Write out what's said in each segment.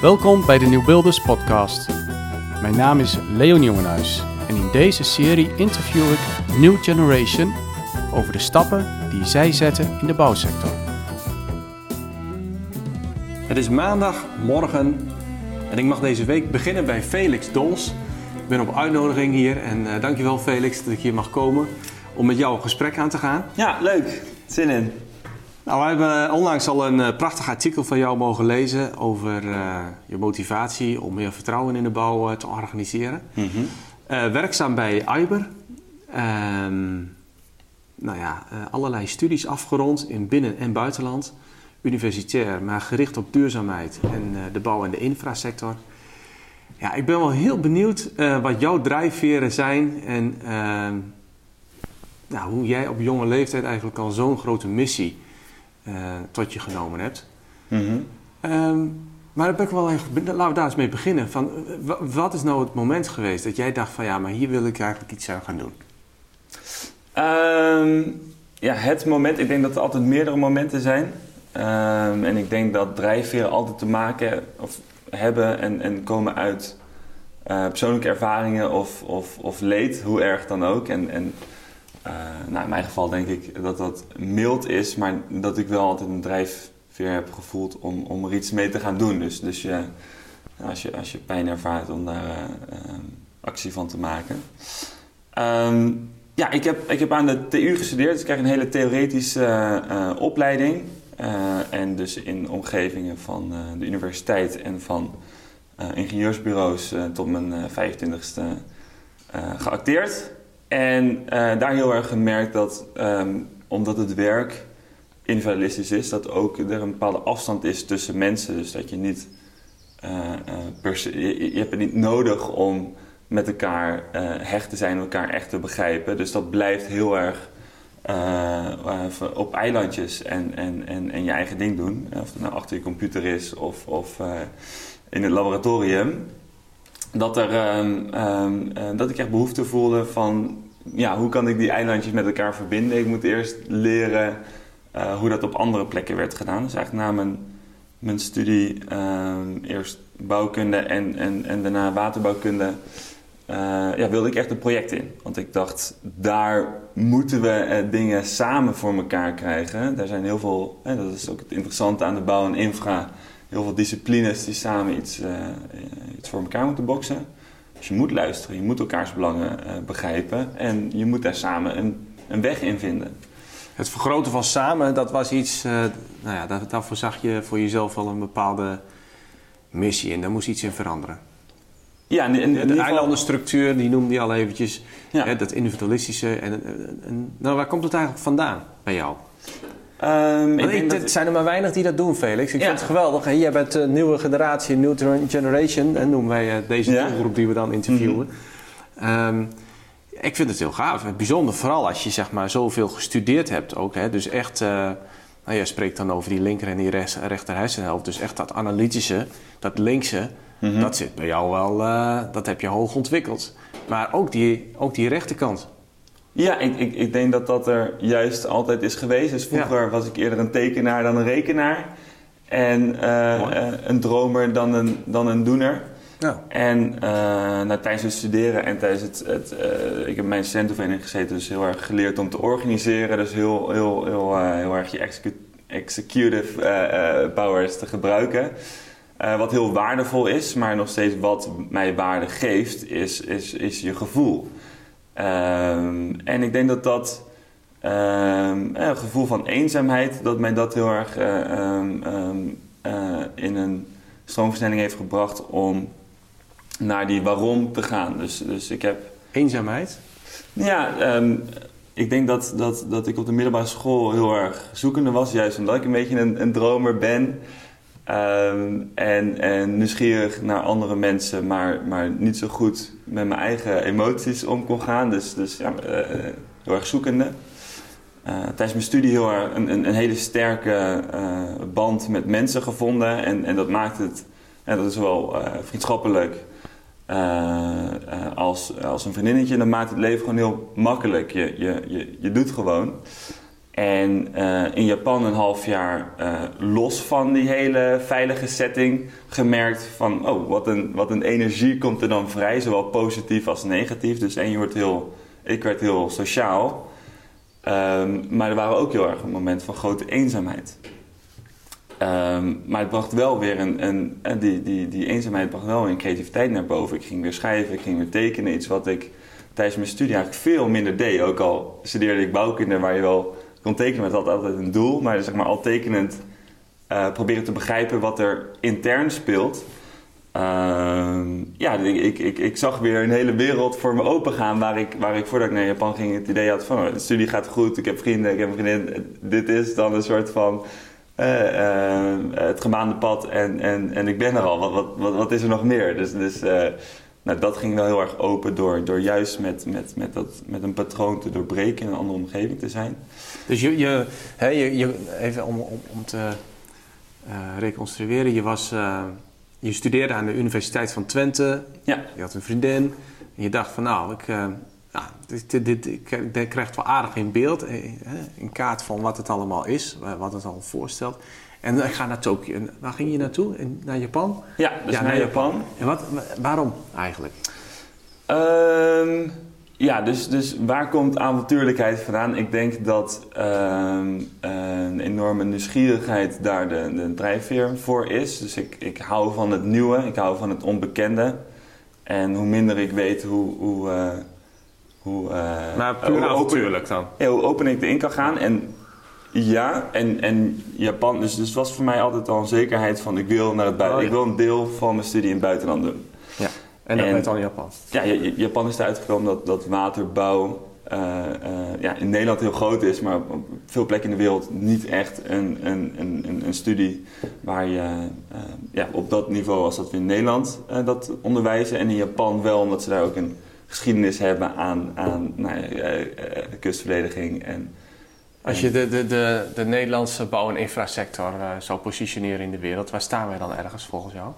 Welkom bij de Nieuwbeelders podcast. Mijn naam is Leon Jongenhuis en in deze serie interview ik New Generation over de stappen die zij zetten in de bouwsector. Het is maandagmorgen en ik mag deze week beginnen bij Felix Dols. Ik ben op uitnodiging hier en uh, dankjewel Felix dat ik hier mag komen om met jou een gesprek aan te gaan. Ja, leuk. Zin in. Nou, we hebben onlangs al een uh, prachtig artikel van jou mogen lezen over uh, je motivatie om meer vertrouwen in de bouw uh, te organiseren. Mm -hmm. werkzaam bij Iber. nou ja, allerlei studies afgerond in binnen- en buitenland. Universitair, maar gericht op duurzaamheid en de bouw- en de infrasector. Ja, ik ben wel heel benieuwd wat jouw drijfveren zijn en nou, hoe jij op jonge leeftijd eigenlijk al zo'n grote missie tot je genomen hebt. Mm -hmm. um, maar daar ben ik wel even, laten we daar eens mee beginnen. Van, wat is nou het moment geweest dat jij dacht van ja, maar hier wil ik eigenlijk iets aan gaan doen? Um, ja, het moment. Ik denk dat er altijd meerdere momenten zijn. Um, en ik denk dat drijfveren altijd te maken of hebben en, en komen uit uh, persoonlijke ervaringen of, of, of leed, hoe erg dan ook. En, en uh, nou, in mijn geval denk ik dat dat mild is, maar dat ik wel altijd een drijfveer heb gevoeld om, om er iets mee te gaan doen. Dus, dus je, als, je, als je pijn ervaart om daar uh, uh, actie van te maken. Um, ja, ik heb, ik heb aan de TU gestudeerd, dus ik krijg een hele theoretische opleiding. en dus in omgevingen van de universiteit en van ingenieursbureaus tot mijn 25ste geacteerd. En uh, daar heel erg gemerkt dat, um, omdat het werk individualistisch is, dat ook er een bepaalde afstand is tussen mensen. Dus dat je niet, uh, je, hebt het niet nodig om met elkaar hecht te zijn, elkaar echt te begrijpen. Dus dat blijft heel erg op eilandjes en, en, en, en je eigen ding doen. Of het nou achter je computer is of, of in het laboratorium dat, er, um, uh, dat ik echt behoefte voelde van ja, hoe kan ik die eilandjes met elkaar verbinden. Ik moet eerst leren uh, hoe dat op andere plekken werd gedaan. Dus eigenlijk na mijn, mijn studie um, eerst bouwkunde en, en, en daarna waterbouwkunde. Uh, ja, wilde ik echt een project in. Want ik dacht, daar moeten we uh, dingen samen voor elkaar krijgen. Daar zijn heel veel, dat is ook het interessante aan de bouw en infra heel veel disciplines die samen iets, iets voor elkaar moeten boksen. Dus je moet luisteren, je moet elkaars belangen uh, begrijpen en je moet daar samen een, een weg in vinden. Het vergroten van samen, dat was iets, uh, nou ja, daar, daarvoor zag je voor jezelf al een bepaalde missie en daar moest iets in veranderen. Ja, in, in, in de eilandenstructuur, die noemde je al eventjes, ja. hè, dat individualistische. En, en, en, nou, waar komt het eigenlijk vandaan bij jou? Um, ik ik, het zijn er maar weinig die dat doen, Felix. Ik ja. vind het geweldig. Hè? Jij bent een nieuwe generatie, New Generation, en noemen wij uh, deze ja. doelgroep die we dan interviewen. Mm -hmm. um, ik vind het heel gaaf. Bijzonder vooral als je zeg maar zoveel gestudeerd hebt ook. Hè? Dus echt, uh, nou, jij spreekt dan over die linker en die rechts, rechter hersenhelft. Dus echt dat analytische, dat linkse, mm -hmm. dat zit bij jou wel, uh, dat heb je hoog ontwikkeld. Maar ook die, ook die rechterkant. Ja, ik, ik, ik denk dat dat er juist altijd is geweest. Dus vroeger ja. was ik eerder een tekenaar dan een rekenaar. En uh, uh, een dromer dan een, dan een doener. Ja. En uh, nou, tijdens het studeren en tijdens het... het ik heb mijn studentenvereniging gezeten, dus heel erg geleerd om te organiseren. Dus heel, heel, heel, heel erg je execu executive powers te gebruiken. wat heel waardevol is, maar nog steeds wat mij waarde geeft, is, is, is je gevoel. Um, en ik denk dat dat um, een gevoel van eenzaamheid, dat mij dat heel erg uh, um, uh, in een stroomversnelling heeft gebracht om naar die waarom te gaan. Dus, dus ik heb... Eenzaamheid? Ja, ik denk dat, dat, dat ik op de middelbare school heel erg zoekende was, juist omdat ik een beetje een, een dromer ben. Um, en, en nieuwsgierig naar andere mensen, maar, maar niet zo goed met mijn eigen emoties om kon gaan. Dus, dus ja, uh, heel erg zoekende. Uh, tijdens mijn studie heel erg een, een, een hele sterke uh, band met mensen gevonden. En, en dat maakt het, en dat is wel vriendschappelijk als, als een vriendinnetje, dat maakt het leven gewoon heel makkelijk. Je, je, je, je doet gewoon. En in Japan een half jaar los van die hele veilige setting gemerkt van, oh, wat een, wat een energie komt er dan vrij, zowel positief als negatief. Dus en je wordt heel, ik werd heel sociaal. Ehm, maar er waren ook heel erg een moment van grote eenzaamheid. Ehm, maar het bracht wel weer een, een, eh, die, die, die eenzaamheid bracht wel een creativiteit naar boven. Ik ging weer schrijven, ik ging weer tekenen. Iets wat ik tijdens mijn studie eigenlijk veel minder deed. Ook al studeerde ik bouwkunde waar je wel kon tekenen, het had altijd een doel. Maar zeg maar al tekenend uh, proberen te begrijpen wat er intern speelt. Uh, ja, ik, ik, ik, zag weer een hele wereld voor me open gaan waar ik, waar ik voordat ik naar Japan ging het idee had van oh, de studie gaat goed, ik heb vrienden, ik heb een. Dit is dan een soort van uh, het gebaande pad en, en, en ik ben er al. Wat, wat, wat, is er nog meer? Dus, dus nou, dat ging wel heel erg open door, door juist met, met, met, dat, met een patroon te doorbreken in een andere omgeving te zijn. Dus je, je, hè, je, je even om, om, om te reconstrueren, je, was, je studeerde aan de Universiteit van Twente, ja. je had een vriendin en je dacht van nou, ik ja, dit, dit, ik krijg het wel aardig in beeld, eh, in kaart van wat het allemaal is, wat het al voorstelt. En ik ga naar Tokio. Waar ging je naartoe? naar Japan? Ja, dus naar, Japan. En wat, waarom eigenlijk? Ehm, ja, dus, dus waar komt avontuurlijkheid vandaan? Ik denk dat ehm, een enorme nieuwsgierigheid daar de, de drijfveer voor is. Dus ik, ik hou van het nieuwe, ik hou van het onbekende. En hoe minder ik weet, hoe, hoe, uh, hoe, uh, maar puur avontuurlijk dan? Ja, hoe open ik erin kan gaan. En ja, en, en Japan, dus, dus het was voor mij altijd al een zekerheid van ik wil naar het buitenland. Oh, ik wil een deel van mijn studie in het buitenland doen. Ja, en dat bent dan Japan? Ja, Japan is eruit gekomen dat, dat waterbouw uh, ja, in Nederland heel groot is, maar op veel plekken in de wereld niet echt een, een, een, een studie waar je ja, op dat niveau als dat we in Nederland dat onderwijzen. En in Japan wel, omdat ze daar ook een geschiedenis hebben aan, aan nou, kustverdediging. En, Als je de, de, de, de Nederlandse bouw- en infrasector uh, zou positioneren in de wereld, waar staan wij dan ergens volgens jou?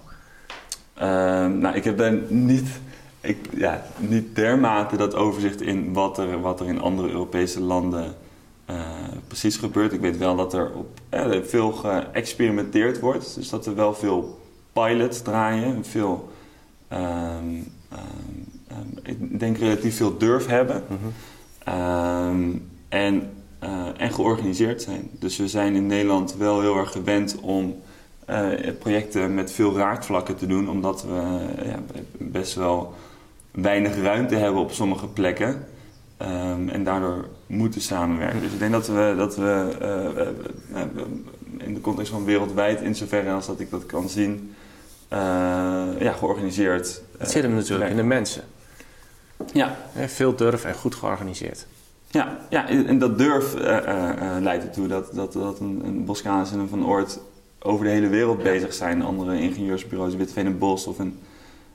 Ehm, nou, ik heb daar niet, ik, ja, niet dermate dat overzicht in wat er, wat er in andere Europese landen precies gebeurt. Ik weet wel dat er op, veel geëxperimenteerd wordt, dus dat er wel veel pilots draaien, veel ehm, ehm, ik denk relatief veel durf hebben. Mhm. En, en georganiseerd zijn. Dus we zijn in Nederland wel heel erg gewend om uh, projecten met veel raakvlakken te doen, omdat we uh, ja, best wel weinig ruimte hebben op sommige plekken. Um, en daardoor moeten samenwerken. Dus ik denk dat we, dat we in de context van wereldwijd, in zoverre als dat ik dat kan zien, ja, georganiseerd. Het zit hem natuurlijk in de mensen. Ja. Veel durf en goed georganiseerd. Ja, ja en dat durf uh, uh, leidt ertoe dat, dat, dat een, een Boskanis en een Van Oort over de hele wereld bezig zijn. Andere ingenieursbureaus, Witveen en Bos of een,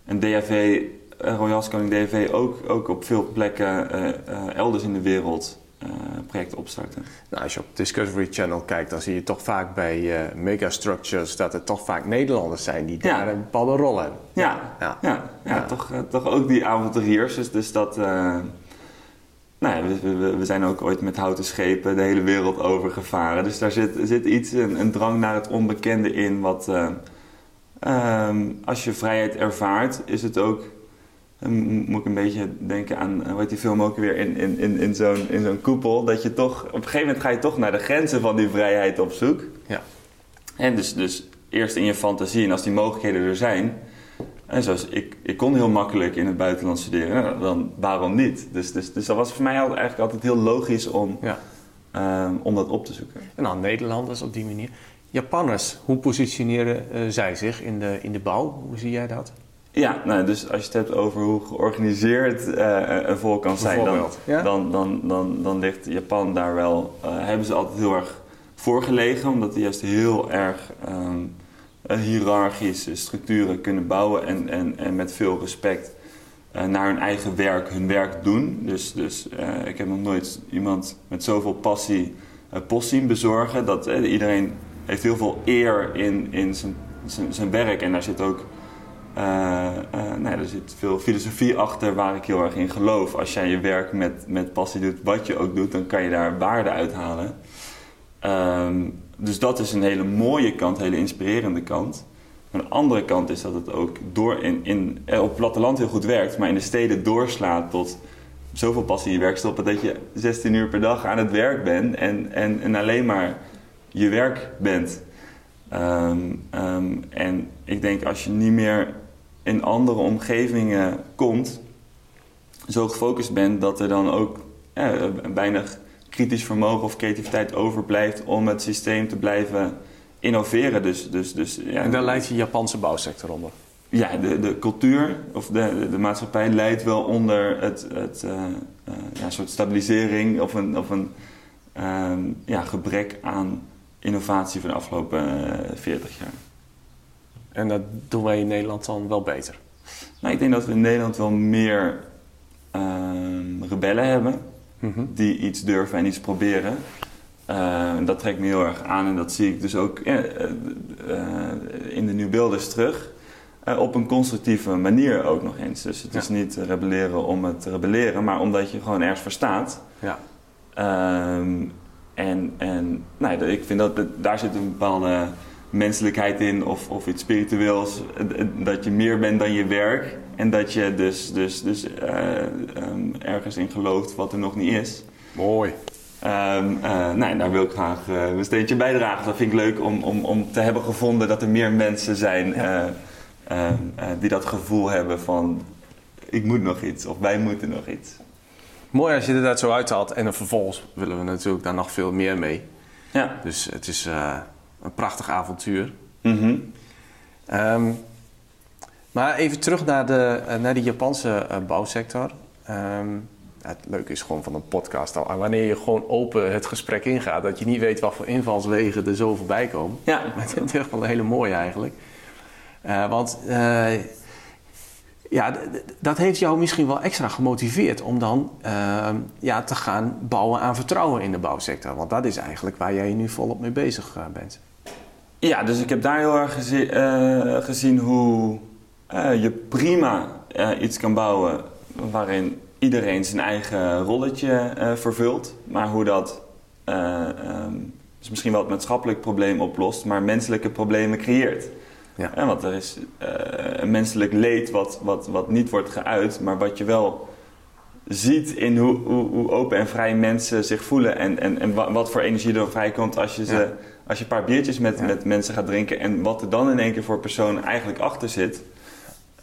een DAV, Royals Koning DAV ook, ook op veel plekken elders in de wereld projecten opstarten. Nou, als je op Discovery Channel kijkt, dan zie je toch vaak bij uh, megastructures dat er toch vaak Nederlanders zijn die daar een bepaalde rol hebben. Ja, ja. ja, ja, Toch, uh, toch ook die avonturiers. Dus, dus dat. Nou ja, we, we, we, zijn ook ooit met houten schepen de hele wereld over gevaren. Dus daar zit, zit iets, een, een drang naar het onbekende in. Wat um, als je vrijheid ervaart, is het ook dan moet ik een beetje denken aan, hoe heet die film ook weer, in, in, in, in zo'n in zo'n koepel. Dat je toch, op een gegeven moment ga je toch naar de grenzen van die vrijheid op zoek. Ja. En dus, dus eerst in je fantasie en als die mogelijkheden er zijn. En zoals ik, ik kon heel makkelijk in het buitenland studeren, dan waarom niet? Dus, dus, dus dat was voor mij eigenlijk altijd heel logisch om, ja. um, om dat op te zoeken. En dan Nederlanders op die manier. Japanners, hoe positioneren uh, zij zich in de, in de bouw? Hoe zie jij dat? Ja, nou, dus als je het hebt over hoe georganiseerd uh, een volk kan zijn, dan, dan, dan, dan, dan, ligt Japan daar wel, uh, hebben ze altijd heel erg voorgelegen, omdat die juist heel erg um, hiërarchische structuren kunnen bouwen en, en, en met veel respect uh, naar hun eigen werk hun werk doen. Dus, dus ik heb nog nooit iemand met zoveel passie post zien bezorgen. Dat iedereen heeft heel veel eer in, in zijn, zijn, werk en daar zit ook uh, nou, er zit veel filosofie achter waar ik heel erg in geloof. Als jij je werk met, met passie doet, wat je ook doet, dan kan je daar waarde uithalen. Ehm, dus dat is een hele mooie kant, een hele inspirerende kant. Een andere kant is dat het ook door in, in, eh, op het platteland heel goed werkt, maar in de steden doorslaat tot zoveel passie in je werk stoppen dat je 16 uur per dag aan het werk bent en, en, en alleen maar je werk bent. Ehm, ehm, en ik denk als je niet meer in andere omgevingen komt, zo gefocust bent dat er dan ook eh, weinig kritisch vermogen of creativiteit overblijft om het systeem te blijven innoveren. Dus, dus, dus, ja. En daar leidt je Japanse bouwsector onder? Ja, de, de cultuur of de, de, maatschappij leidt wel onder het, het uh, uh, ja, soort stabilisering of een, of een ehm, ja, gebrek aan innovatie van de afgelopen 40 jaar. En dat doen wij in Nederland dan wel beter? Nou, ik denk dat we in Nederland wel meer ehm, rebellen hebben mhm. die iets durven en iets proberen. Uh, dat trekt me heel erg aan en dat zie ik dus ook uh, in de nieuwbeelders terug. op een constructieve manier ook nog eens. Dus het is niet rebelleren om het te rebelleren, maar omdat je gewoon ergens verstaat. Ja. Ehm, en en nou, ik vind dat daar zit een bepaalde menselijkheid in of, of iets spiritueels. Dat je meer bent dan je werk. En dat je dus, dus, dus um, ergens in gelooft wat er nog niet is. Mooi. Um, uh, nou, daar wil ik graag uh, een steentje bijdragen. Dat vind ik leuk om, om, om te hebben gevonden dat er meer mensen zijn uh, die dat gevoel hebben van ik moet nog iets of wij moeten nog iets. Mooi als je er dat zo uithaalt en dan vervolgens willen we natuurlijk daar nog veel meer mee. Ja. Dus het is een prachtig avontuur. Mm maar even terug naar de, naar de Japanse bouwsector. Um, het leuke is gewoon van een podcast al. Wanneer je gewoon open het gesprek ingaat, dat je niet weet wat voor invalswegen er zo voorbij komen. Ja. Dat is echt wel een hele mooie eigenlijk. Uh, want uh, ja, dat heeft jou misschien wel extra gemotiveerd om dan uh, ja, te gaan bouwen aan vertrouwen in de bouwsector. Want dat is eigenlijk waar jij nu volop mee bezig eh, bent. Ja, dus ik heb daar heel erg gezien, gezien hoe je prima iets kan bouwen waarin iedereen zijn eigen rolletje vervult. Maar hoe dat um, dus misschien wel het maatschappelijk probleem oplost, maar menselijke problemen creëert. Ja. ja want er is een menselijk leed wat, wat, wat niet wordt geuit, maar wat je wel ziet in hoe, hoe, hoe open en vrij mensen zich voelen. En, en, en wat voor energie er vrijkomt als je, ze, als je een paar biertjes met, met mensen gaat drinken. En wat er dan in één keer voor persoon eigenlijk achter zit.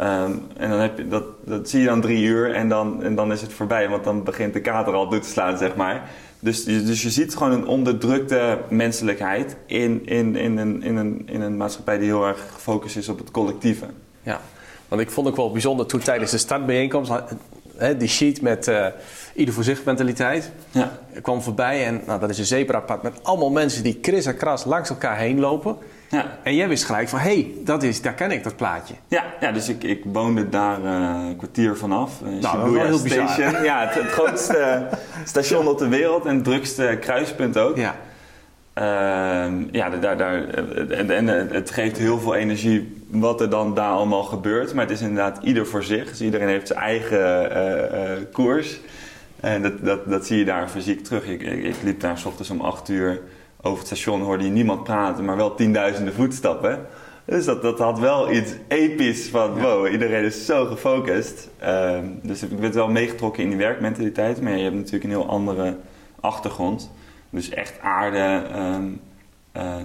Um, en dan heb je, dat, dat zie je dan drie uur en dan, en dan is het voorbij, want dan begint de kater al toe te slaan, zeg maar. Dus, dus je ziet gewoon een onderdrukte menselijkheid in, in, in, een, in, een, in een maatschappij die heel erg gefocust is op het collectieve. Ja, want ik vond het wel bijzonder toen tijdens de startbijeenkomst, die sheet met uh, ieder voor zich mentaliteit, ja. kwam voorbij en nou, dat is een zebrapad met allemaal mensen die kris en kras langs elkaar heen lopen. Ja. En jij wist gelijk van, hé, hey, dat is, daar ken ik, dat plaatje. Ja, ja dus ik, ik woonde daar uh, een kwartier vanaf. Uh, nou, dat heel Station. Ja, het, het grootste station op de wereld en het drukste kruispunt ook. Ja. Uh, ja, daar, daar, en, en het geeft heel veel energie wat er dan daar allemaal gebeurt. Maar het is inderdaad ieder voor zich. Dus iedereen heeft zijn eigen uh, koers. En dat, dat, dat zie je daar fysiek terug. Ik, ik, ik liep daar s ochtends om acht uur over het station hoorde je niemand praten, maar wel tienduizenden voetstappen. Dus dat, dat had wel iets episch van, wow, iedereen is zo gefocust. Ehm, dus ik werd wel meegetrokken in die werkmentaliteit, maar je hebt natuurlijk een heel andere achtergrond. Dus echt aarde um,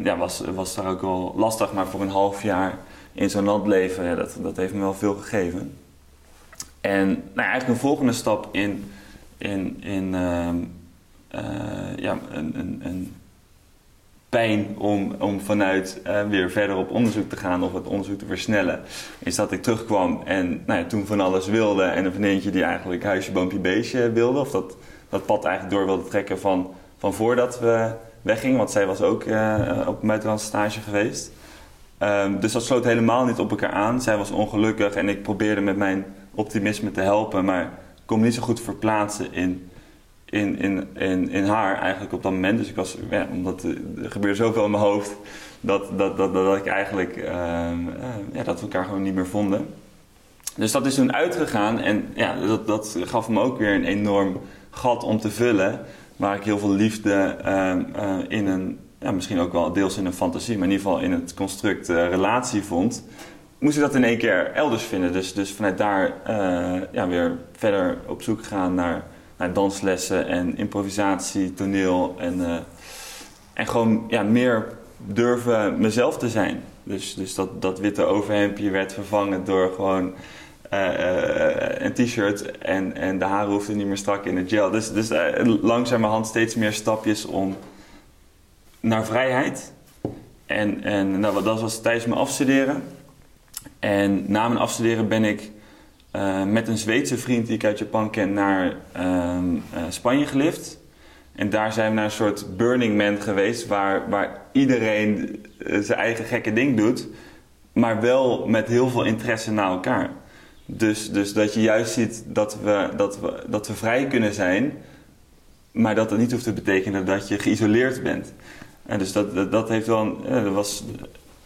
ja, was, was daar ook wel lastig, maar voor een half jaar in zo'n land leven, dat, dat heeft me wel veel gegeven. En nou, eigenlijk een volgende stap in, in, in uh, ja, een, een, een pijn om, om vanuit uh, weer verder op onderzoek te gaan of het onderzoek te versnellen. Is dat ik terugkwam en nou ja, toen van alles wilde en een vriendje die eigenlijk huisje, boompje, beestje wilde. Of dat, dat pad eigenlijk door wilde trekken van, van voordat we weggingen. Want zij was ook uh, op een buitenlandse stage geweest. Um, dus dat sloot helemaal niet op elkaar aan. Zij was ongelukkig en ik probeerde met mijn optimisme te helpen. Maar kon me niet zo goed verplaatsen in in, in, in, in haar eigenlijk op dat moment. Dus ik was, ja, omdat er gebeurde zoveel in mijn hoofd, dat, dat, dat, dat ik eigenlijk, uh, ja, dat we elkaar gewoon niet meer vonden. Dus dat is toen uitgegaan en ja, dat, dat gaf me ook weer een enorm gat om te vullen. waar ik heel veel liefde in een, ja, misschien ook wel deels in een fantasie, maar in ieder geval in het construct relatie vond, moest ik dat in één keer elders vinden. Dus, dus vanuit daar ja, weer verder op zoek gaan naar, naar danslessen en improvisatie, toneel en, en gewoon ja, meer durven mezelf te zijn. Dus, dus dat, dat witte overhemdje werd vervangen door gewoon een t-shirt en, en de haren hoefden niet meer strak in de gel. Dus, dus langzamerhand steeds meer stapjes om naar vrijheid. En, en nou, dat was tijdens mijn afstuderen. En na mijn afstuderen ben ik met een Zweedse vriend die ik uit Japan ken naar ehm, Spanje gelift. En daar zijn we naar een soort Burning Man geweest, waar, waar iedereen zijn eigen gekke ding doet, maar wel met heel veel interesse naar elkaar. Dus, dus dat je juist ziet dat we, dat, we, dat we vrij kunnen zijn, maar dat dat niet hoeft te betekenen dat je geïsoleerd bent. En dus dat, dat, heeft wel. Een, dat was,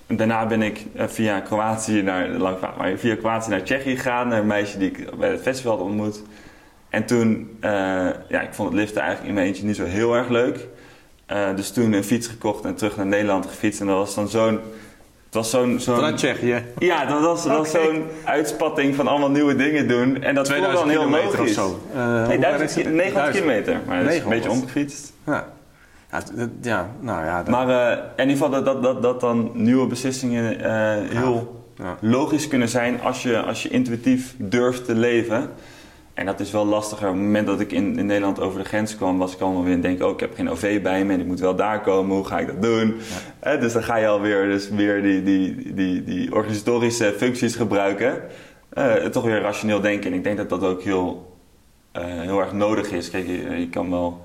daarna ben ik eh, via Kroatië naar, lang, via Kroatië naar Tsjechië gegaan, naar een meisje die ik bij het festival had ontmoet. En toen, uh, ja, ik vond het liften eigenlijk in mijn eentje niet zo heel erg leuk. Uh, dus toen een fiets gekocht en terug naar Nederland gefietst. En dat was dan zo'n het was zo'n... zo'n Tsjechië? Ja, dat was, dat was zo'n uitspatting van allemaal nieuwe dingen doen. En dat voelde dan heel logisch. of zo? Uh, nee, 1000, 900 kilometer. Maar dat is een beetje omgefietst. Ja. Ja, ja, nou ja. Dat... Maar uh, in ieder geval dat, dat, dat, dat dan nieuwe beslissingen uh, heel ja. logisch kunnen zijn als je, als je intuïtief durft te leven. En dat is wel lastiger. Op het moment dat ik in, in Nederland over de grens kwam, was ik allemaal weer denk, oh, ik heb geen OV bij me en ik moet wel daar komen. Hoe ga ik dat doen? Ja. dus dan ga je alweer dus weer die, die, die, die organisatorische functies gebruiken. Uh, toch weer rationeel denken. En ik denk dat dat ook heel, heel erg nodig is. Kijk, je, je, kan, wel,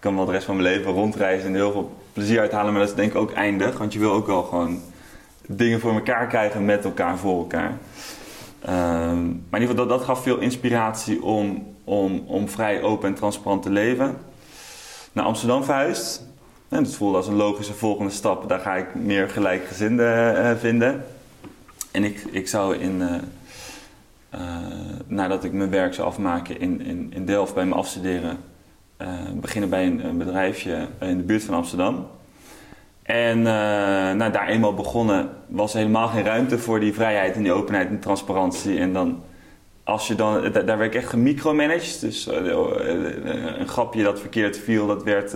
kan wel de rest van mijn leven rondreizen en heel veel plezier uithalen, maar dat is denk ik ook eindig. Want je wil ook wel gewoon dingen voor elkaar krijgen met elkaar, voor elkaar. Um, maar in ieder geval, dat, dat gaf veel inspiratie om, om, om vrij open en transparant te leven. Naar Amsterdam verhuisd. En dat voelde als een logische volgende stap. Daar ga ik meer gelijkgezinden uh, vinden. En ik, ik zou in, uh, nadat ik mijn werk zou afmaken in, in, in Delft bij me afstuderen, beginnen bij een, bedrijfje in de buurt van Amsterdam. En uh, nou, daar eenmaal begonnen was helemaal geen ruimte voor die vrijheid en die openheid en transparantie. En dan, als je dan, daar werd ik echt gemicromanaged. Dus een grapje dat verkeerd viel, dat werd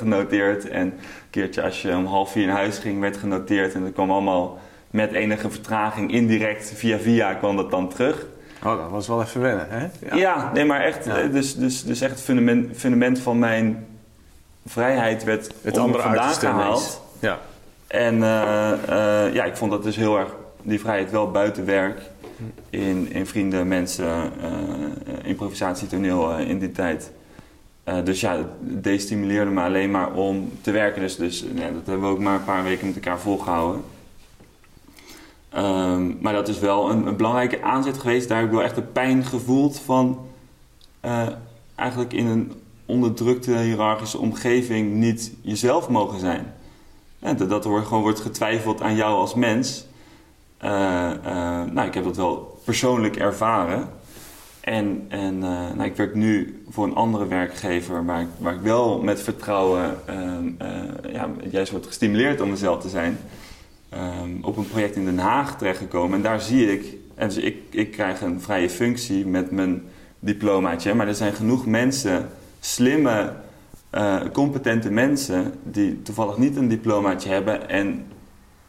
genoteerd. En een keertje als je om half vier naar huis ging, werd genoteerd. En dat kwam allemaal met enige vertraging, indirect, via via kwam dat dan terug. Oh, dat was wel even wennen, hè? Ja, ja nee, maar echt, ja. dus, dus, dus echt het fundament, fundament van mijn vrijheid werd het andere vandaan gehaald. Ja. En uh, uh, ja, ik vond dat dus heel erg, die vrijheid wel buiten werk. In, in vrienden, mensen, uh, improvisatie, toneel in die tijd. dus ja, het destimuleerde me alleen maar om te werken. Dus, dus ja, dat hebben we ook maar een paar weken met elkaar volgehouden. Um, maar dat is wel een, een, belangrijke aanzet geweest. Daar heb ik wel echt de pijn gevoeld van eigenlijk in een onderdrukte hiërarchische omgeving niet jezelf mogen zijn. En dat er gewoon wordt getwijfeld aan jou als mens. Uh, uh, nou, ik heb dat wel persoonlijk ervaren. En, en nou, ik werk nu voor een andere werkgever waar ik, waar ik wel met vertrouwen ehm, ja, juist wordt gestimuleerd om mezelf te zijn. Um, op een project in Den Haag terechtgekomen. En daar zie ik, en dus ik, ik krijg een vrije functie met mijn diplomaatje. Maar er zijn genoeg mensen slimme, uh, competente mensen die toevallig niet een diplomaatje hebben en,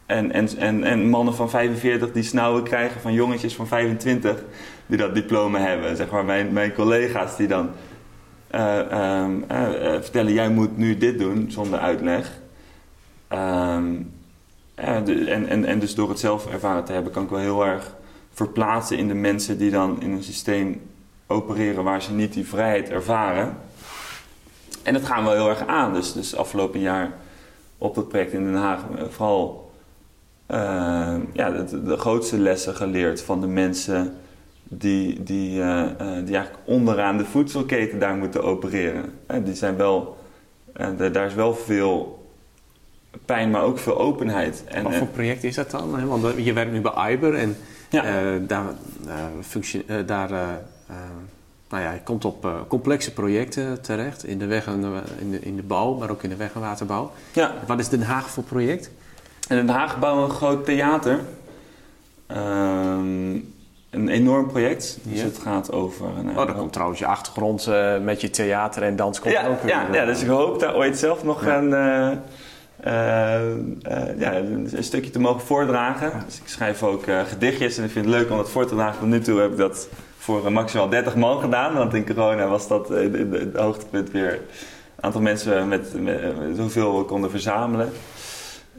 en, en, en, en mannen van 45 die snauwen krijgen van jongetjes van 25 die dat diploma hebben. Zeg maar mijn, mijn collega's die dan uh, uh, vertellen, jij moet nu dit doen zonder uitleg. En, en, en dus door het zelf ervaren te hebben, kan ik wel heel erg verplaatsen in de mensen die dan in een systeem opereren waar ze niet die vrijheid ervaren. En dat gaan we heel erg aan. Dus, dus afgelopen jaar op het project in Den Haag eh, vooral uh, ja, de, grootste lessen geleerd van de mensen die, die, uh, die eigenlijk onderaan de voedselketen daar moeten opereren. die zijn wel, daar is wel veel pijn, maar ook veel openheid. En, Wat voor project is dat dan? Want je werkt nu bij Iber en ja. daar, daar nou ja, je komt op complexe projecten terecht. In de, weg en, in, de, in de bouw, maar ook in de weg- en waterbouw. Ja. Wat is Den Haag voor project? In Den Haag bouwen we een groot theater. Ehm, een enorm project. Dus het gaat over... oh, dan komt trouwens je achtergrond uh, met je theater en dans komt ja, ook ja, ja, dus ik hoop daar ooit zelf nog een, uh, ja, een, stukje te mogen voordragen. Dus ik schrijf ook gedichtjes en ik vind het leuk om dat voor te dragen. Tot nu toe heb ik dat voor maximaal 30 man gedaan. Want in corona was dat het hoogtepunt weer... een aantal mensen met, met, met zoveel konden verzamelen.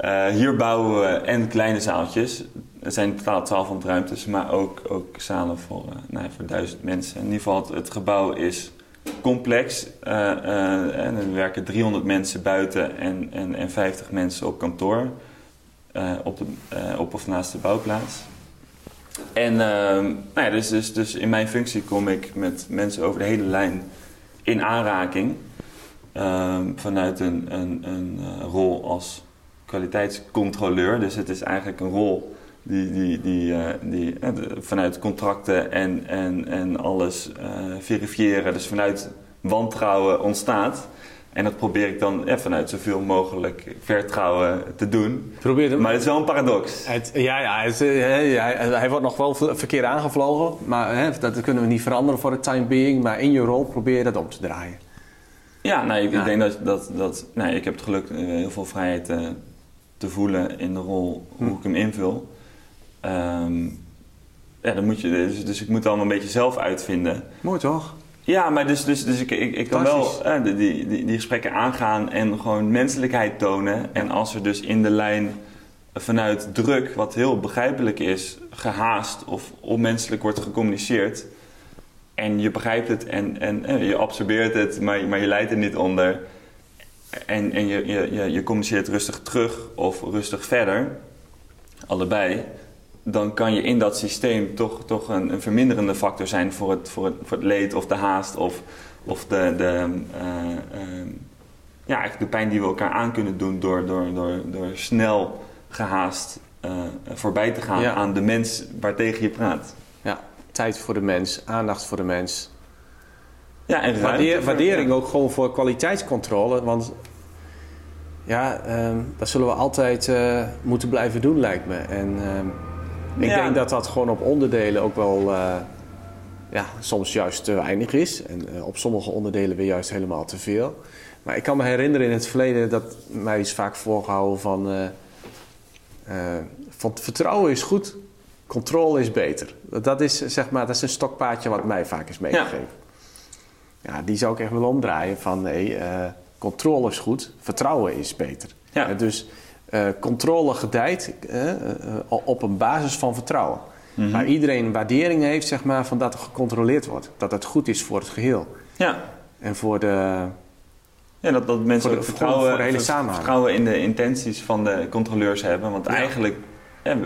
Uh, hier bouwen we en kleine zaaltjes. Er zijn totaal 1200 ruimtes, maar ook, ook zalen voor, uh, nou, voor duizend mensen. In ieder geval, het, gebouw is complex. Uh, en er werken 300 mensen buiten en, en, en 50 mensen op kantoor. op, de, op of naast de bouwplaats. En nou ja, dus, dus, dus in mijn functie kom ik met mensen over de hele lijn in aanraking. Vanuit een, een, een rol als kwaliteitscontroleur. Dus het is eigenlijk een rol die, die, die, uh, die uh, vanuit contracten en, en, en alles uh, verifiëren, dus vanuit wantrouwen ontstaat. En dat probeer ik dan vanuit zoveel mogelijk vertrouwen te doen. Probeer maar het is wel een paradox. Het, ja, ja het, hij, hij, wordt nog wel verkeerd aangevlogen. Maar hè, dat kunnen we niet veranderen voor de time being. Maar in je rol probeer je dat om te draaien. Ja, nou, ik, ik denk dat, dat, dat nou, ik heb het geluk heel veel vrijheid te voelen in de rol, hoe hm. ik hem invul. Um, ja, dan moet je, dus, dus ik moet het allemaal een beetje zelf uitvinden. Mooi toch? Ja, maar dus, dus, dus ik, ik, ik kan wel eh, die, die, die, gesprekken aangaan en gewoon menselijkheid tonen. En als er dus in de lijn vanuit druk, wat heel begrijpelijk is, gehaast of onmenselijk wordt gecommuniceerd. En je begrijpt het en, en, en je absorbeert het, maar, maar je leidt er niet onder en, en je, je, je communiceert rustig terug of rustig verder, allebei, dan kan je in dat systeem toch, toch een, een verminderende factor zijn voor het, voor, het, voor het leed of de haast of, of de, de, uh, uh, ja, eigenlijk de pijn die we elkaar aan kunnen doen door, door, door, door snel gehaast uh, voorbij te gaan aan de mens waartegen je praat. Ja, tijd voor de mens, aandacht voor de mens. Ja, en Waardeer, waardering ook gewoon voor kwaliteitscontrole. Want ja, ehm, dat zullen we altijd uh, moeten blijven doen, lijkt me. En ehm, ik denk dat dat gewoon op onderdelen ook wel uh, ja, soms juist te weinig is. En uh, op sommige onderdelen weer juist helemaal te veel. Maar ik kan me herinneren in het verleden dat mij is vaak voorgehouden van... van vertrouwen is goed, controle is beter. Dat is, zeg maar, dat is een stokpaardje wat mij vaak is meegegeven. Ja. ja die zou ik echt willen omdraaien van nee controle is goed, vertrouwen is beter. Ja. dus uh, controle gedijt uh, op een basis van vertrouwen. Mm Waar iedereen een waardering heeft zeg maar, van dat er gecontroleerd wordt. Dat het goed is voor het geheel. Ja. En voor de... Ja, dat, dat mensen voor de, vertrouwen, voor de hele samenhang. vertrouwen in de intenties van de controleurs hebben. Want eigenlijk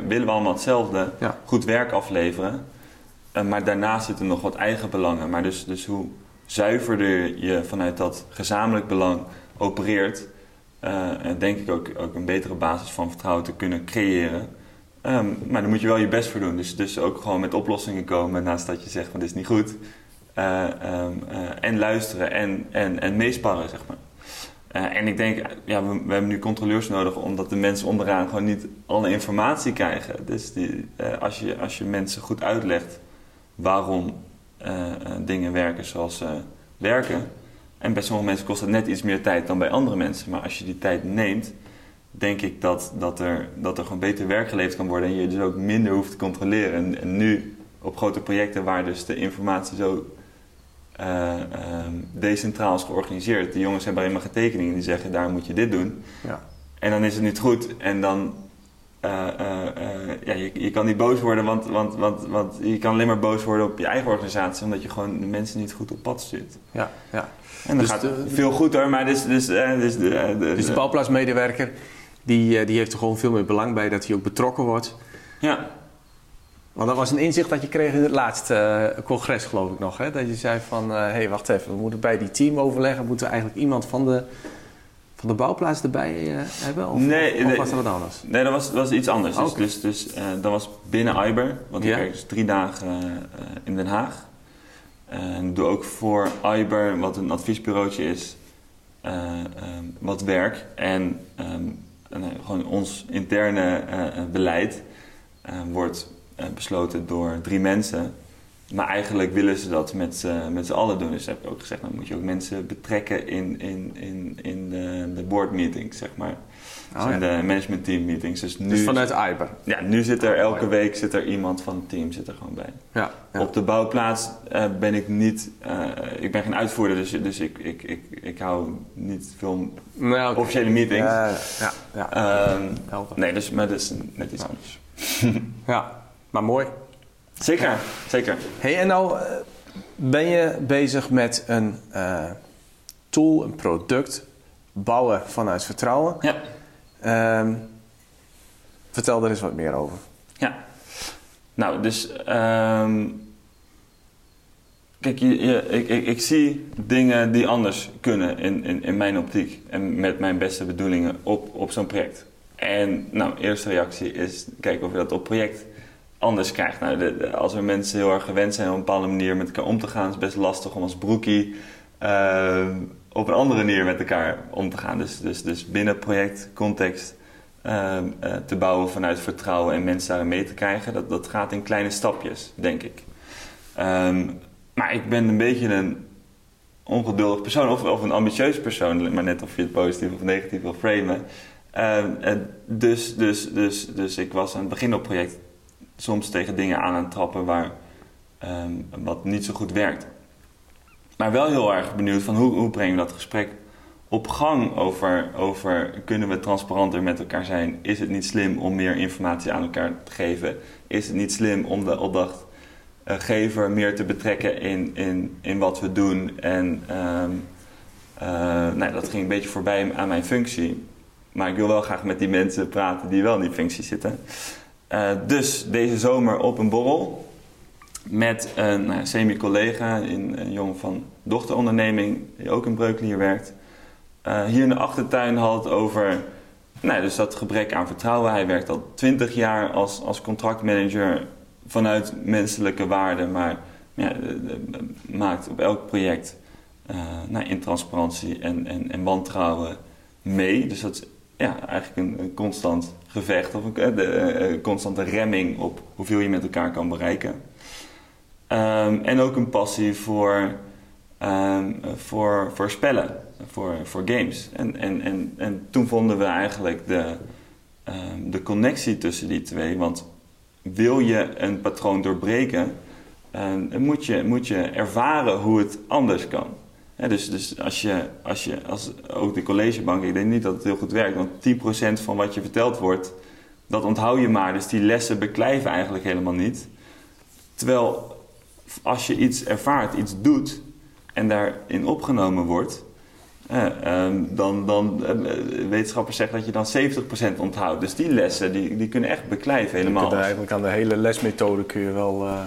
willen we allemaal hetzelfde. Goed werk afleveren. maar daarnaast zitten nog wat eigen belangen. Maar dus, dus hoe zuiverder je vanuit dat gezamenlijk belang opereert, uh, denk ik ook, ook een betere basis van vertrouwen te kunnen creëren. Um, maar daar moet je wel je best voor doen. Dus, dus ook gewoon met oplossingen komen naast dat je zegt van dit is niet goed. Uh, um, uh, en luisteren en, en, en meesparren, zeg maar. en ik denk, ja, we, hebben nu controleurs nodig omdat de mensen onderaan gewoon niet alle informatie krijgen. Dus die, als, je, als je mensen goed uitlegt waarom dingen werken zoals ze werken. En bij sommige mensen kost dat net iets meer tijd dan bij andere mensen. Maar als je die tijd neemt, denk ik dat, dat, er, dat er gewoon beter werk geleverd kan worden. En je dus ook minder hoeft te controleren. En, en nu op grote projecten waar dus de informatie zo uh, decentraal is georganiseerd. De jongens hebben alleen maar getekeningen die zeggen daar moet je dit doen. Ja. En dan is het niet goed. En dan uh, ja, je, je, kan niet boos worden, want, want, want, want je kan alleen maar boos worden op je eigen organisatie, omdat je gewoon de mensen niet goed op pad stuurt. Ja, ja. En dan dus gaat de, veel goed hoor, maar dus, dus, dus, de, de, dus de bouwplaatsmedewerker, die, die heeft er gewoon veel meer belang bij dat hij ook betrokken wordt. Ja. Want dat was een inzicht dat je kreeg in het laatste congres, geloof ik nog. Hè? Dat je zei van, hé, hey, wacht even, we moeten bij die team overleggen, moeten we eigenlijk iemand van de van de bouwplaats erbij uh, hebben? Of, nee, of, was dat wat anders? Nee, dat was, was iets anders. Dus, dus, dus uh, dat was binnen IBER, want ik werk dus drie dagen uh, in Den Haag. En doe ook voor Iber, wat een adviesbureautje is, wat werk. En gewoon ons interne beleid wordt besloten door drie mensen. Maar eigenlijk willen ze dat met, met z'n allen doen. Dus heb ik ook gezegd, dan moet je ook mensen betrekken in, in, in, in de, de board meetings, zeg maar. Oh, zijn de management team meetings. Dus, nu, dus vanuit IBER? Ja, nu zit er elke week zit er iemand van het team zit er gewoon bij. Ja, Op de bouwplaats uh, ben ik niet... Uh, ik ben geen uitvoerder, dus, dus ik, ik, ik, ik hou niet veel nee, officiële meetings. ja, ja. Um, nee, dus, maar dat is net iets anders. ja, maar mooi. Zeker, zeker. Hey, en nou eh, ben je bezig met een tool, een product bouwen vanuit vertrouwen. Ja. Um, vertel er eens wat meer over. Ja, nou, dus. Um, kijk, je, je, ik, ik, ik, zie dingen die anders kunnen in, in, in mijn optiek en met mijn beste bedoelingen op, op zo'n project. En, nou, eerste reactie is kijken of je dat op project anders krijgt. Nou, de, als er mensen heel erg gewend zijn op een bepaalde manier met elkaar om te gaan, is het best lastig om als broekie. Uh, op een andere manier met elkaar om te gaan. Dus, dus, dus binnen projectcontext uh, te bouwen vanuit vertrouwen en mensen daarin mee te krijgen, dat, dat gaat in kleine stapjes, denk ik. Um, maar ik ben een beetje een ongeduldig persoon of, of een ambitieus persoon, maar net of je het positief of negatief wil framen. Uh, dus, dus, dus, dus ik was aan het begin op project soms tegen dingen aan aan trappen waar, um, wat niet zo goed werkt. Maar wel heel erg benieuwd van hoe, hoe brengen we dat gesprek op gang over, over kunnen we transparanter met elkaar zijn? Is het niet slim om meer informatie aan elkaar te geven? Is het niet slim om de opdrachtgever meer te betrekken in, in, in wat we doen? En um, nou, dat ging een beetje voorbij aan mijn functie. Maar ik wil wel graag met die mensen praten die wel in die functie zitten. Uh, dus deze zomer op een borrel met een nou, semi-collega, een jongen van dochteronderneming, die ook in Breukelier werkt. Uh, hier in de achtertuin had het over nou, dus dat gebrek aan vertrouwen. Hij werkt al twintig jaar als, als contractmanager vanuit menselijke waarden, maar ja, maakt op elk project uh, nou, intransparantie en, en, en wantrouwen mee. Dus dat is ja, eigenlijk een, constant gevecht of een, een constante remming op hoeveel je met elkaar kan bereiken. Um, en ook een passie voor, um, voor, voor spellen, voor, voor games. En, en, en, en toen vonden we eigenlijk de, um, de connectie tussen die twee. Want wil je een patroon doorbreken, moet, je, moet je ervaren hoe het anders kan. Dus, dus als je, als je, als ook de collegebank, ik denk niet dat het heel goed werkt, want 10% van wat je verteld wordt, dat onthoud je maar. Dus die lessen beklijven eigenlijk helemaal niet. Terwijl als je iets ervaart, iets doet en daarin opgenomen wordt, eh, dan, dan uh, wetenschappers zeggen dat je dan 70% onthoudt. Dus die lessen die, die kunnen echt beklijven helemaal. Je kunt eigenlijk aan de hele lesmethode kun je wel. Uh,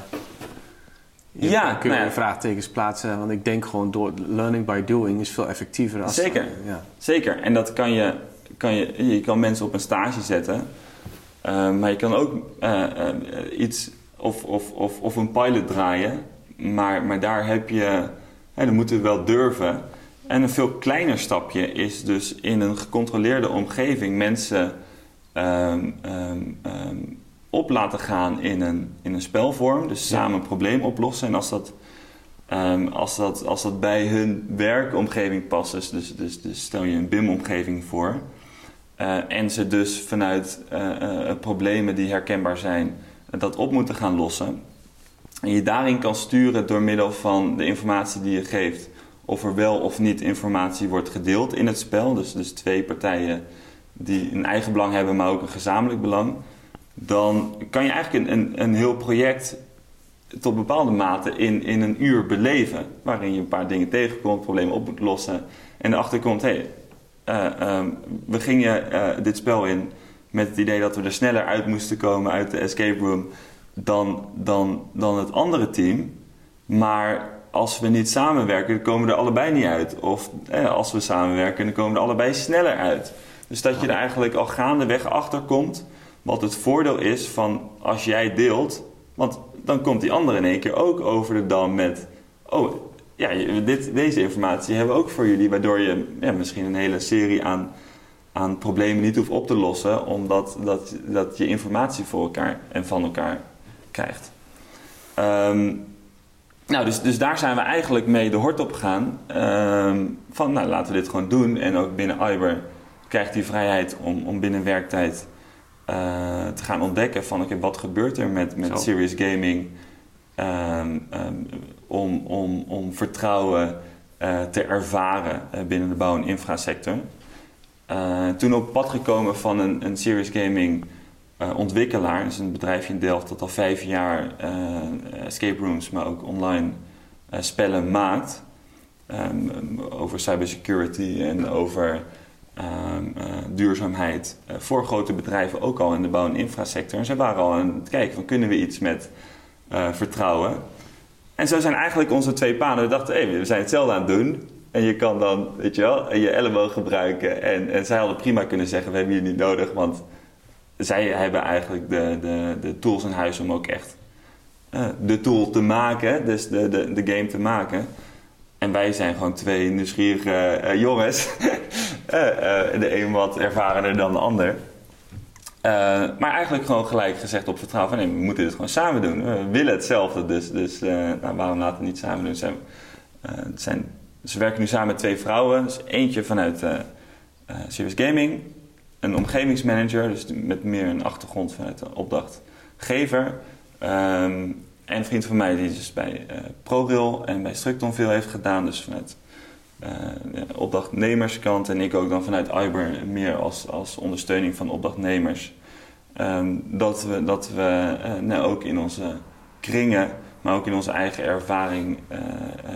je, ja, kun je nou ja. vraagtekens plaatsen. Want ik denk gewoon door learning by doing is veel effectiever. Als, zeker, ja. zeker. En dat kan je, kan je, je kan mensen op een stage zetten. maar je kan ook iets of, of, of, of een pilot draaien. Maar, maar daar heb je, hè, dan moeten we wel durven. En een veel kleiner stapje is dus in een gecontroleerde omgeving mensen um, um, um, op laten gaan in een, in een spelvorm. Dus samen een probleem oplossen. En als dat, als dat, als dat bij hun werkomgeving past, dus, dus, dus, dus stel je een BIM-omgeving voor. Uh, en ze dus vanuit uh, uh, problemen die herkenbaar zijn dat op moeten gaan lossen. En je daarin kan sturen door middel van de informatie die je geeft. Of er wel of niet informatie wordt gedeeld in het spel. Dus, dus twee partijen die een eigen belang hebben, maar ook een gezamenlijk belang. Dan kan je eigenlijk een, een, een heel project tot bepaalde mate in, in een uur beleven. Waarin je een paar dingen tegenkomt, problemen op moet lossen. En erachter komt, hé, hey, uh, we gingen uh, dit spel in met het idee dat we er sneller uit moesten komen uit de escape room dan, dan, dan het andere team. Maar als we niet samenwerken, dan komen we er allebei niet uit. Of eh, als we samenwerken, dan komen we er allebei sneller uit. Dus dat je er eigenlijk al gaandeweg achter komt wat het voordeel is van als jij deelt. Want dan komt die andere in één keer ook over de dam met... oh, ja, dit, deze informatie hebben we ook voor jullie, waardoor je ja, misschien een hele serie aan, aan problemen niet hoeft op te lossen, omdat dat, dat je informatie voor elkaar en van elkaar krijgt. Ehm, nou, dus, dus daar zijn we eigenlijk mee de hort op gegaan. Ehm, van, nou, laten we dit gewoon doen. En ook binnen Iber krijgt die vrijheid om, om binnen werktijd uh, te gaan ontdekken van... oké, wat gebeurt er met, met serious gaming... Um, om, om, om vertrouwen uh, te ervaren uh, binnen de bouw- en infrasector. toen op pad gekomen van een, een serious gaming uh, ontwikkelaar. Is een bedrijfje in Delft dat al vijf jaar uh, escape rooms, maar ook online uh, spellen maakt. Um, over cybersecurity en over duurzaamheid. voor grote bedrijven ook al in de bouw- en infrasector. En ze waren al aan het kijken van kunnen we iets met vertrouwen. En zo zijn eigenlijk onze twee paden. We dachten, hey, we zijn hetzelfde aan het doen. En je kan dan, weet je wel, je elleboog gebruiken. En, en zij hadden prima kunnen zeggen, we hebben je niet nodig, want zij hebben eigenlijk de, de, de tools in huis om ook echt de tool te maken, dus de, de, de game te maken. En wij zijn gewoon twee nieuwsgierige uh, jongens. uh, de een wat ervarener dan de ander. maar eigenlijk gewoon gelijk gezegd op vertrouwen van nee, we moeten dit gewoon samen doen. We willen hetzelfde, dus, dus nou, waarom laten we het niet samen doen? Zijn, zijn, ze werken nu samen met twee vrouwen. Dus eentje vanuit Serious Gaming een omgevingsmanager, dus met meer een achtergrond vanuit de opdrachtgever. Um, en een vriend van mij die dus bij ProRail en bij Structon veel heeft gedaan, dus vanuit opdrachtnemerskant. En ik ook dan vanuit Iber meer als, als ondersteuning van opdrachtnemers. Um, dat we, dat we uh, nou, ook in onze kringen, maar ook in onze eigen ervaring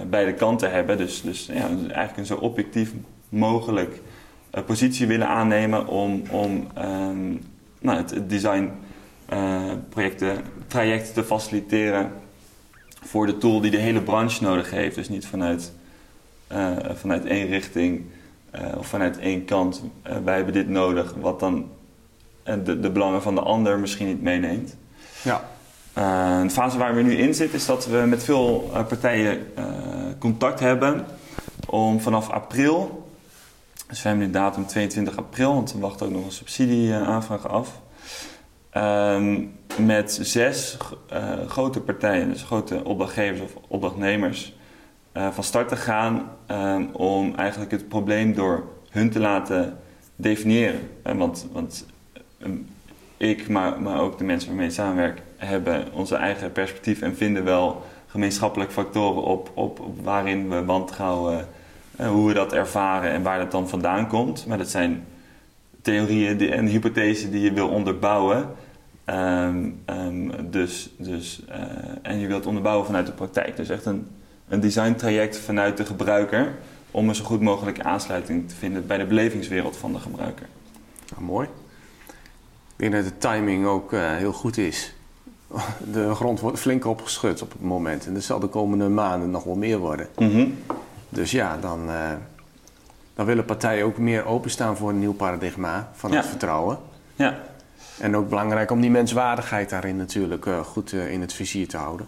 beide kanten hebben. Dus, dus ja, eigenlijk een zo objectief mogelijk positie willen aannemen om, om um, nou, het, design uh, projecten, traject te faciliteren voor de tool die de hele branche nodig heeft. Dus niet vanuit, vanuit één richting of vanuit één kant. wij hebben dit nodig, wat dan de, de belangen van de ander misschien niet meeneemt. Ja. Uh, de fase waar we nu in zitten is dat we met veel uh, partijen uh, contact hebben om vanaf april dus we hebben nu datum 22 april, want we wachten ook nog een subsidieaanvraag af. Ehm, met zes grote partijen, dus grote opdrachtgevers of opdrachtnemers, uh, van start te gaan um, om eigenlijk het probleem door hun te laten definiëren. Uh, want, want um, ik, maar, maar ook de mensen waarmee ik samenwerk, hebben onze eigen perspectief en vinden wel gemeenschappelijke factoren op, op, op waarin we wantrouwen uh, hoe we dat ervaren en waar dat dan vandaan komt. Maar dat zijn theorieën en hypothesen die je wil onderbouwen. Um, dus, dus, en je wilt onderbouwen vanuit de praktijk. Dus echt een, een design traject vanuit de gebruiker om een zo goed mogelijke aansluiting te vinden bij de belevingswereld van de gebruiker. Nou, mooi. Ik denk dat de timing ook uh, heel goed is. De grond wordt flink opgeschud op het moment. En dat zal de komende maanden nog wel meer worden. Mm -hmm. Dus ja, dan, uh, dan willen partijen ook meer openstaan voor een nieuw paradigma van het vertrouwen. Ja. En ook belangrijk om die menswaardigheid daarin natuurlijk uh, goed in het vizier te houden.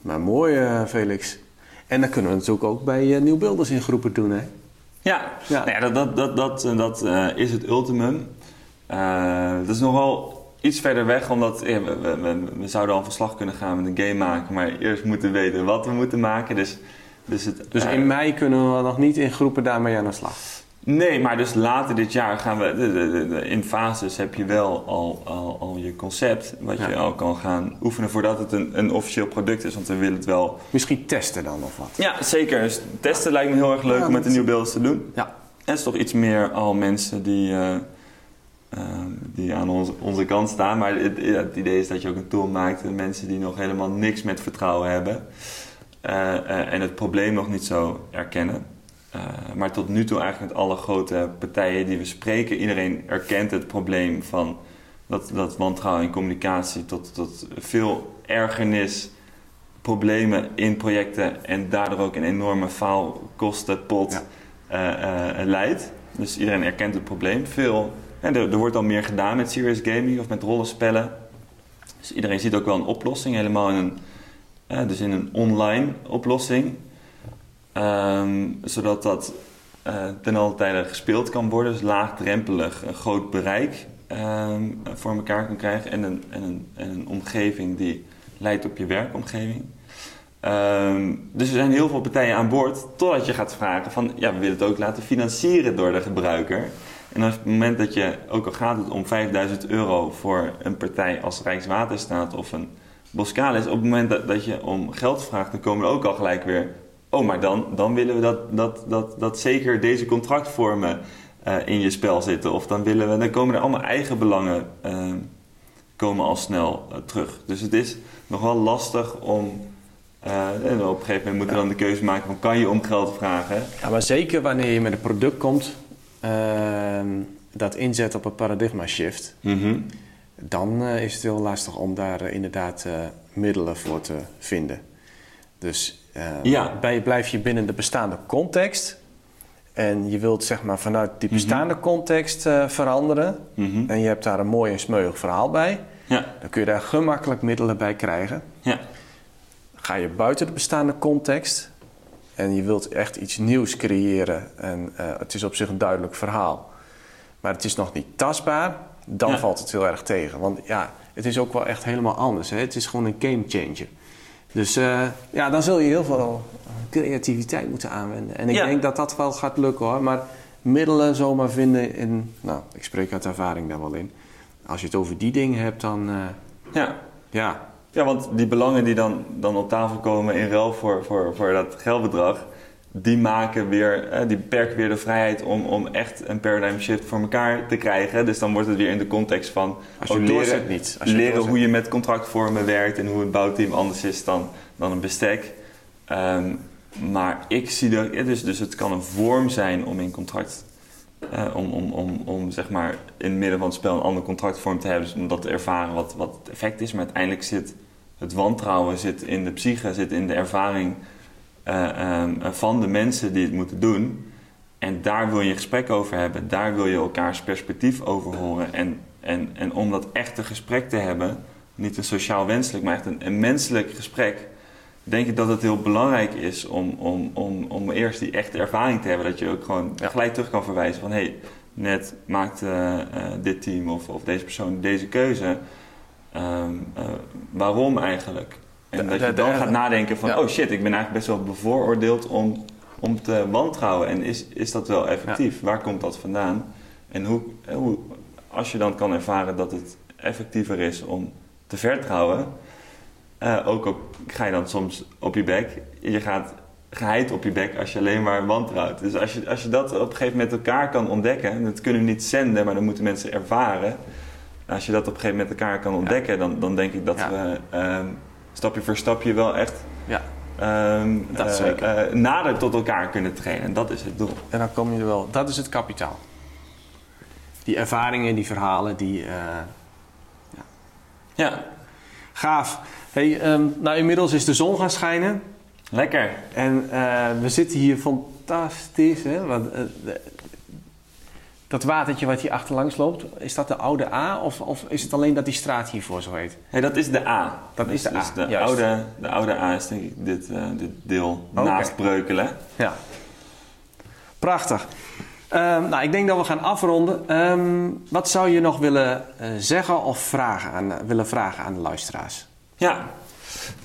Maar mooi, Felix. En dan kunnen we natuurlijk ook bij nieuwbeelders in groepen doen, hè? Ja, ja. Nou ja dat, dat, dat, dat, is het ultimum. dat is nogal iets verder weg, omdat we, we, we, zouden al verslag kunnen gaan met een game maken, maar eerst moeten weten wat we moeten maken. Dus dus, het, dus in mei kunnen we nog niet in groepen daarmee aan de slag? Nee, maar dus later dit jaar gaan we. De, de, de, in fases heb je wel al, al, al je concept. Wat je al kan gaan oefenen voordat het een, een officieel product is. Want we willen het wel. Misschien testen dan of wat? Ja, zeker. Dus testen lijkt me heel erg leuk om met de nieuwe beelden te doen. Ja. En het is toch iets meer al mensen die. Uh, die aan onze, onze kant staan. Maar het, het, idee is dat je ook een tool maakt. Mensen die nog helemaal niks met vertrouwen hebben. Uh, uh, en het probleem nog niet zo erkennen. Uh, maar tot nu toe eigenlijk met alle grote partijen die we spreken, iedereen erkent het probleem van dat, dat wantrouwen in communicatie tot, tot veel ergernis, problemen in projecten en daardoor ook een enorme faalkostenpot ja. leidt. Dus iedereen erkent het probleem. Veel, en er, er wordt al meer gedaan met serious gaming of met rollenspellen. Dus iedereen ziet ook wel een oplossing, helemaal in een dus in een online oplossing. Ehm, zodat dat uh, ten alle tijde gespeeld kan worden. Dus laagdrempelig een groot bereik ehm, voor elkaar kan krijgen. En een, en, een, en een omgeving die leidt op je werkomgeving. Ehm, dus er zijn heel veel partijen aan boord, totdat je gaat vragen van, ja, we willen het ook laten financieren door de gebruiker. En op het moment dat je, ook al gaat het om 5000 euro voor een partij als Rijkswaterstaat of een Boskalis, op het moment dat, dat je om geld vraagt, dan komen er ook al gelijk weer, oh, maar dan, dan willen we dat, dat, dat, dat zeker deze contractvormen uh, in je spel zitten. Of dan willen we, dan komen er allemaal eigen belangen uh, komen al snel uh, terug. Dus het is nog wel lastig om uh, en op een gegeven moment moeten we dan de keuze maken van kan je om geld vragen. Ja, maar zeker wanneer je met een product komt uh, dat inzet op een paradigma shift, mm dan is het heel lastig om daar inderdaad middelen voor te vinden. Dus ja. bij, blijf je binnen de bestaande context en je wilt zeg maar vanuit die mhm. bestaande context veranderen mm-hmm. en je hebt daar een mooi en smeuig verhaal bij, ja. dan kun je daar gemakkelijk middelen bij krijgen. Ja. Ga je buiten de bestaande context en je wilt echt iets nieuws creëren en uh, het is op zich een duidelijk verhaal, maar het is nog niet tastbaar, dan valt het heel erg tegen. Want ja, het is ook wel echt helemaal anders. Hè? Het is gewoon een game changer. Dus uh, ja, dan zul je heel veel creativiteit moeten aanwenden. En ik denk dat dat wel gaat lukken hoor. Maar middelen zomaar vinden in... Nou, ik spreek uit ervaring daar wel in. Als je het over die dingen hebt, dan... Uh, ja. Ja, ja, want die belangen die dan, dan op tafel komen in ruil voor, voor, voor dat geldbedrag, die maken weer, eh, die beperken weer de vrijheid om, om echt een paradigm shift voor elkaar te krijgen. Dus dan wordt het weer in de context van Als je leren, niet. Als je leren hoe je met contractvormen werkt en hoe een bouwteam anders is dan, dan een bestek. Um, maar ik zie er, dus, dus het kan een vorm zijn om in contract uh, om, om, om, om zeg maar in het midden van het spel een andere contractvorm te hebben. Dus om dat te ervaren wat, wat het effect is. Maar uiteindelijk zit het wantrouwen zit in de psyche, zit in de ervaring uh, van de mensen die het moeten doen. En daar wil je een gesprek over hebben. Daar wil je elkaars perspectief over horen. En, en, en om dat echte gesprek te hebben, niet een sociaal wenselijk, maar echt een, een menselijk gesprek, denk ik dat het heel belangrijk is om, om, om, om eerst die echte ervaring te hebben. Dat je ook gewoon gelijk terug kan verwijzen van hé, hey, net maakt uh, dit team of, of deze persoon deze keuze. Um, uh, waarom eigenlijk? En dat je dan gaat nadenken van, oh shit, ik ben eigenlijk best wel bevooroordeeld om, om te wantrouwen. En is, is dat wel effectief? Waar komt dat vandaan? En hoe, hoe, als je dan kan ervaren dat het effectiever is om te vertrouwen, uh, ook op, ga je dan soms op je bek. Je gaat geheid op je bek als je alleen maar wantrouwt. Dus als je, als je dat op een gegeven moment elkaar kan ontdekken, dat kunnen we niet zenden, maar dan moeten mensen ervaren als je dat op een gegeven moment elkaar kan ontdekken, dan, dan denk ik dat we um, stapje voor stapje wel echt ja. Um, dat uh, uh, nader tot elkaar kunnen trainen. En dat is het doel. En dan kom je er wel. Dat is het kapitaal. Die ervaringen, die verhalen, die. Uh, ja. ja. Gaaf. Hey, um, nou, inmiddels is de zon gaan schijnen. Lekker. En we zitten hier fantastisch. Hè? Want, dat watertje wat hier achterlangs loopt, is dat de oude A of, of is het alleen dat die straat hiervoor zo heet? Nee, dat is de A. Dat is de dus A. De oude, de oude A is dit, uh, dit deel naast Breukelen. Ja. Prachtig. Um, nou, ik denk dat we gaan afronden. Um, wat zou je nog willen uh, zeggen of vragen aan, willen vragen aan de luisteraars? Ja,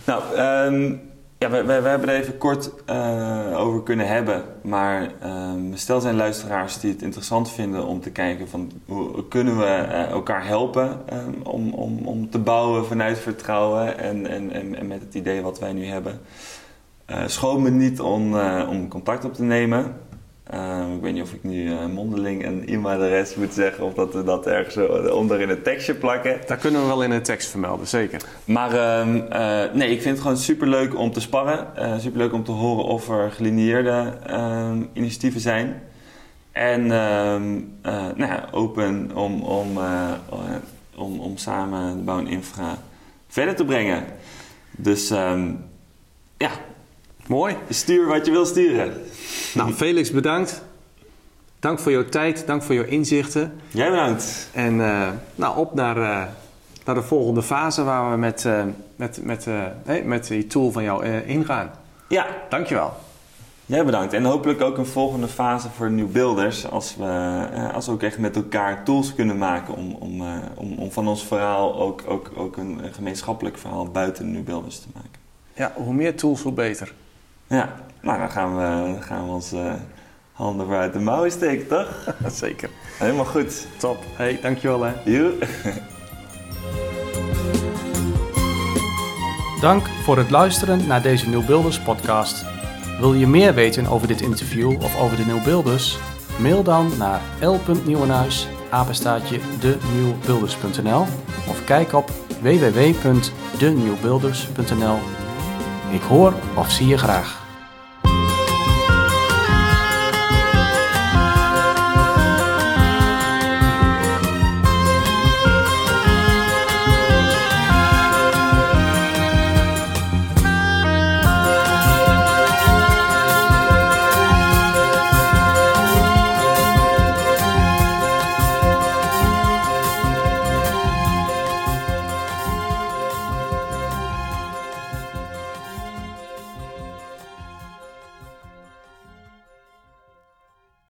nou, um, ja, we, we, hebben er even kort uh, over kunnen hebben. Maar um, stel zijn luisteraars die het interessant vinden om te kijken van hoe kunnen we uh, elkaar helpen um, om, om, om te bouwen vanuit vertrouwen en, en, en, met het idee wat wij nu hebben. Uh, schoon me niet om, om contact op te nemen. Uh, ik weet niet of ik nu uh, mondeling een e-mailadres moet zeggen of dat we dat ergens onder in het tekstje plakken. Dat kunnen we wel in de tekst vermelden, zeker. Maar uh, nee, ik vind het gewoon super leuk om te sparren. super leuk om te horen of er gelineerde ehm, initiatieven zijn. En ehm, nou ja, open om, om, om, om samen de bouw en infra verder te brengen. Dus ja, Mooi. Stuur wat je wil sturen. Nou, Felix, bedankt. Dank voor jouw tijd, dank voor jouw inzichten. Jij bedankt. En uh, nou, op naar uh, naar de volgende fase waar we met, uh, met, met, met die tool van jou ingaan. Ja. Dankjewel. Jij bedankt. En hopelijk ook een volgende fase voor nieuwbeelders. Als we, als we ook echt met elkaar tools kunnen maken om, om, om, om van ons verhaal ook, ook, ook een gemeenschappelijk verhaal buiten nieuwbeelders te maken. Ja, hoe meer tools, hoe beter. Ja, nou dan gaan we, gaan we onze handen voor uit de mouwen steken, toch? Zeker. Helemaal goed. Top. Hey, dankjewel hè. Joe. Dank voor het luisteren naar deze Nieuwbeelders podcast. Wil je meer weten over dit interview of over de Nieuwbeelders? Mail dan naar l.nieuwenhuis, apenstaatje of kijk op www.denieuwbeelders.nl. Ik hoor of zie je graag.